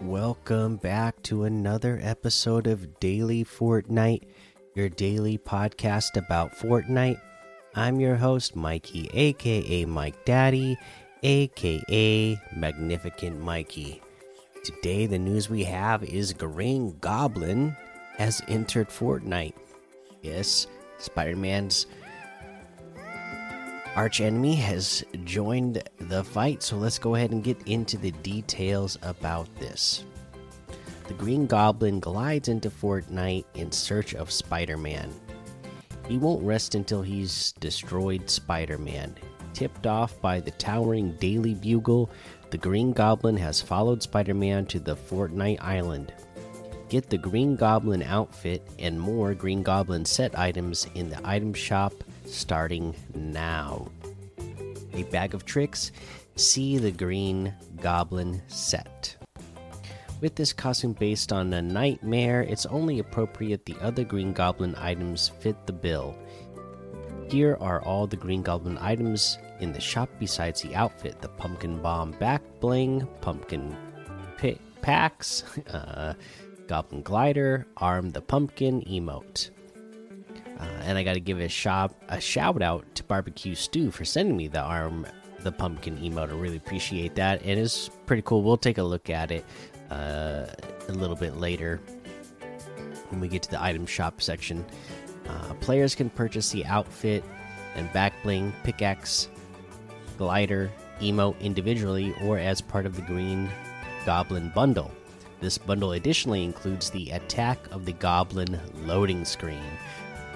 welcome back to another episode of Daily Fortnite, your daily podcast about Fortnite. I'm your host, Mikey, aka Mike Daddy, aka Magnificent Mikey. Today, the news we have is Green Goblin has entered Fortnite. Yes, Spider Man's arch enemy has joined the fight, so let's go ahead and get into the details about this. The Green Goblin glides into Fortnite in search of Spider Man. He won't rest until he's destroyed Spider Man. Tipped off by the towering Daily Bugle, the Green Goblin has followed Spider Man to the Fortnite Island. Get the Green Goblin outfit and more Green Goblin set items in the item shop starting now. A bag of tricks, see the Green Goblin set. With this costume based on a nightmare, it's only appropriate the other Green Goblin items fit the bill. Here are all the Green Goblin items in the shop besides the outfit the Pumpkin Bomb back bling, Pumpkin packs, uh, Goblin Glider, Arm the Pumpkin emote. And I got to give a shop a shout out to Barbecue Stew for sending me the arm the pumpkin emote. I really appreciate that. And It is pretty cool. We'll take a look at it uh, a little bit later when we get to the item shop section. Uh, players can purchase the outfit and back bling, pickaxe, glider, emote individually or as part of the Green Goblin bundle. This bundle additionally includes the Attack of the Goblin loading screen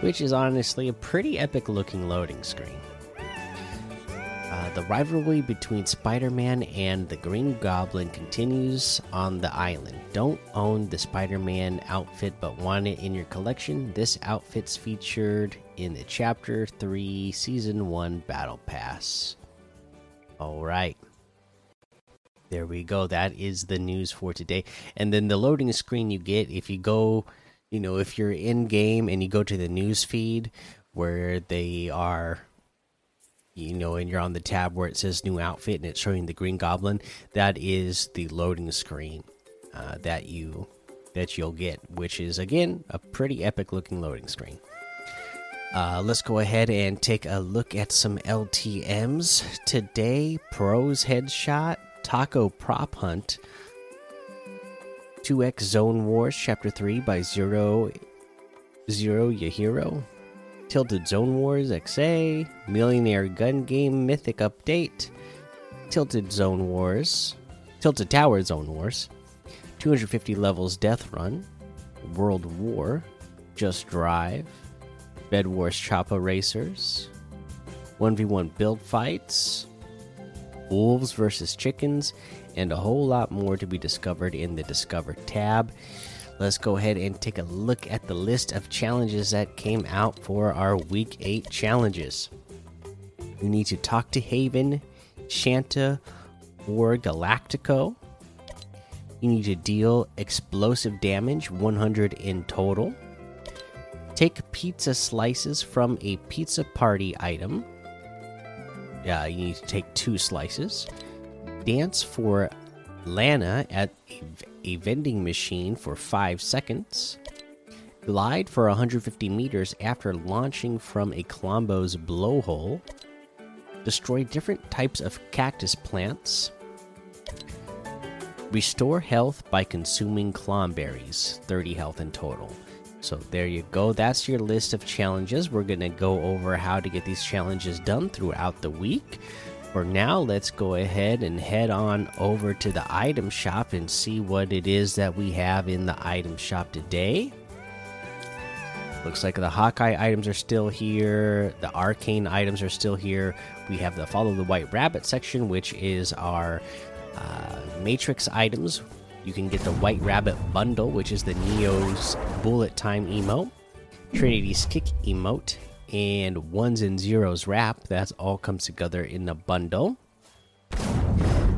which is honestly a pretty epic looking loading screen. Uh, the rivalry between Spider Man and the Green Goblin continues on the island. Don't own the Spider Man outfit but want it in your collection? This outfit's featured in the Chapter 3 Season 1 Battle Pass. Alright. There we go. That is the news for today. And then the loading screen you get if you go you know, if you're in game and you go to the news feed where they are, you know, and you're on the tab where it says new outfit and it's showing the Green Goblin, that is the loading screen uh, that you that you'll get, which is again a pretty epic looking loading screen. Uh, let's go ahead and take a look at some LTM's today. Pros headshot, taco prop hunt 2X Zone Wars Chapter 3 by Zero Zero Yahiro. Tilted Zone Wars XA. Millionaire Gun Game Mythic Update. Tilted Zone Wars. Tilted Tower Zone Wars. 250 levels Death Run. World War. Just Drive. Bed Wars Choppa Racers. 1v1 build fights. Wolves versus chickens and a whole lot more to be discovered in the Discover tab. Let's go ahead and take a look at the list of challenges that came out for our Week 8 challenges. You need to talk to Haven, Shanta, or Galactico. You need to deal explosive damage, 100 in total. Take pizza slices from a pizza party item. Yeah, you need to take two slices dance for Llana at a, a vending machine for 5 seconds. Glide for 150 meters after launching from a Klombo's blowhole. Destroy different types of cactus plants. Restore health by consuming Klomberries, 30 health in total. So there you go. That's your list of challenges. We're going to go over how to get these challenges done throughout the week for now, let's go ahead and head on over to the item shop and see what it is that we have in the item shop today. Looks like the Hawkeye items are still here. The Arcane items are still here. We have the Follow the White Rabbit section, which is our uh, Matrix items. You can get the White Rabbit bundle, which is the Neo's Bullet Time emote, Trinity's Kick emote, and ones and zeros wrap. That all comes together in a bundle.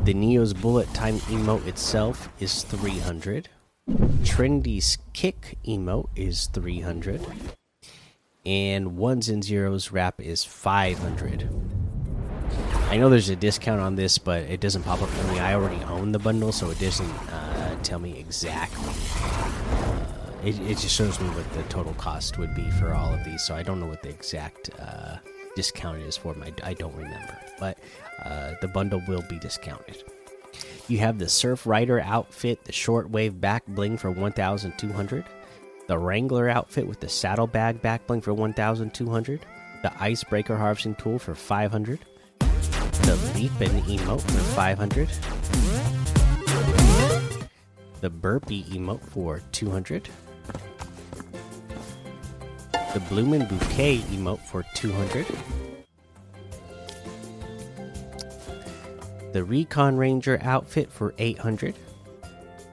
The Neo's bullet time emote itself is 300. Trinity's kick emote is 300. And ones and zeros wrap is 500. I know there's a discount on this, but it doesn't pop up for me. I already own the bundle, so it doesn't uh, tell me exactly. Uh, it, it just shows me what the total cost would be for all of these, so I don't know what the exact uh, discount is for them. I, I don't remember, but uh, the bundle will be discounted. You have the Surf Rider outfit, the shortwave back bling for 1,200, the Wrangler outfit with the saddlebag back bling for 1,200, the Icebreaker harvesting tool for 500, the Leap Leapin emote for 500, the Burpee emote for 200, the Bloomin' Bouquet emote for 200. The Recon Ranger outfit for 800.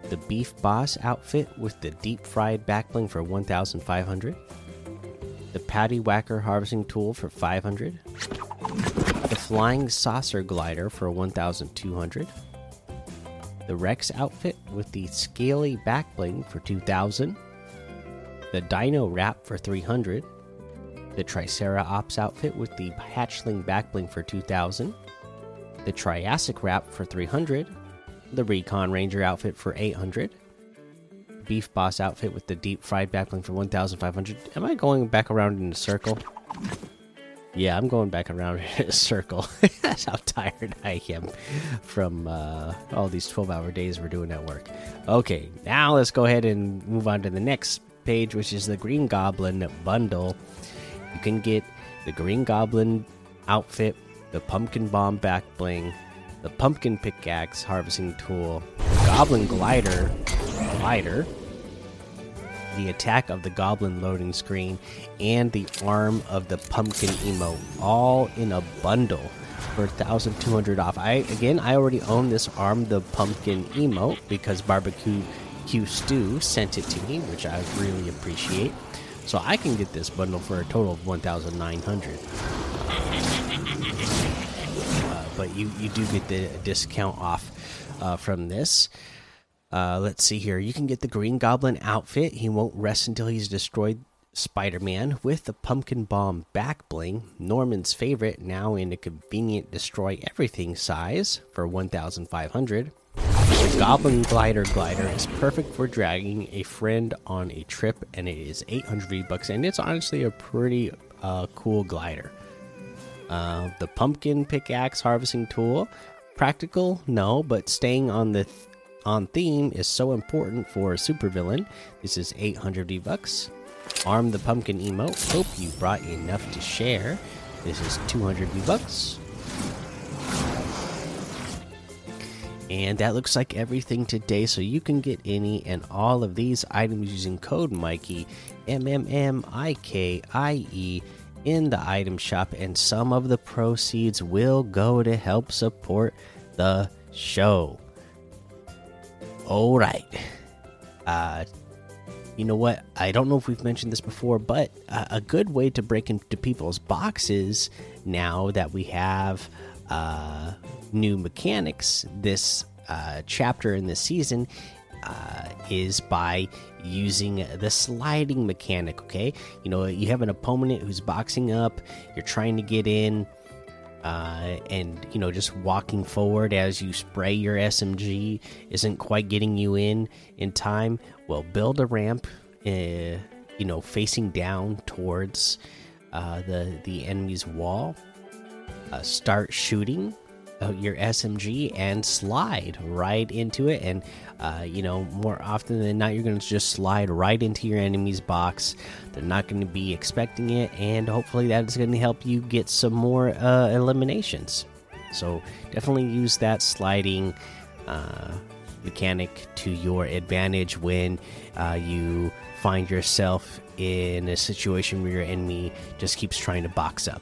The Beef Boss outfit with the deep fried backbling for 1500. The Patty Whacker harvesting tool for 500. The Flying Saucer glider for 1200. The Rex outfit with the scaly backbling for 2000 the Dino Wrap for 300, the Triceratops outfit with the Hatchling Backbling for 2000, the Triassic Wrap for 300, the Recon Ranger outfit for 800, Beef Boss outfit with the Deep Fried Backbling for 1500. Am I going back around in a circle? Yeah, I'm going back around in a circle. That's how tired I am from uh, all these 12 hour days we're doing at work. Okay, now let's go ahead and move on to the next page, which is the Green Goblin bundle. You can get the Green Goblin outfit, the Pumpkin Bomb back bling, the Pumpkin Pickaxe harvesting tool, Goblin Glider, glider, the attack of the Goblin loading screen, and the arm of the Pumpkin emote, all in a bundle for 1200 off. I again, I already own this arm the Pumpkin emote because barbecue Q Stew sent it to me, which I really appreciate. So I can get this bundle for a total of 1,900. Uh, but you you do get the discount off uh, from this. Uh, let's see here. You can get the Green Goblin outfit. He won't rest until he's destroyed Spider Man with the Pumpkin Bomb back bling. Norman's favorite, now in a convenient destroy everything size for 1,500. The Goblin Glider Glider is perfect for dragging a friend on a trip, and it is 800 V bucks, and it's honestly a pretty uh, cool glider. Uh, the Pumpkin Pickaxe Harvesting Tool, practical, no, but staying on the th on theme is so important for a supervillain. This is 800 V bucks. Arm the Pumpkin emote. Hope you brought enough to share. This is 200 V bucks. And that looks like everything today. So you can get any and all of these items using code Mikey, M M M I K I E, in the item shop. And some of the proceeds will go to help support the show. All right. Uh, you know what? I don't know if we've mentioned this before, but a good way to break into people's boxes now that we have uh, new mechanics this uh, chapter in this season uh, is by using the sliding mechanic. Okay, you know you have an opponent who's boxing up, you're trying to get in, uh, and you know just walking forward as you spray your SMG isn't quite getting you in in time. Well, build a ramp, uh, you know, facing down towards uh, the the enemy's wall. Uh, start shooting your SMG and slide right into it. And, uh, you know, more often than not, you're going to just slide right into your enemy's box. They're not going to be expecting it. And hopefully, that is going to help you get some more uh, eliminations. So, definitely use that sliding uh, mechanic to your advantage when uh, you find yourself in a situation where your enemy just keeps trying to box up.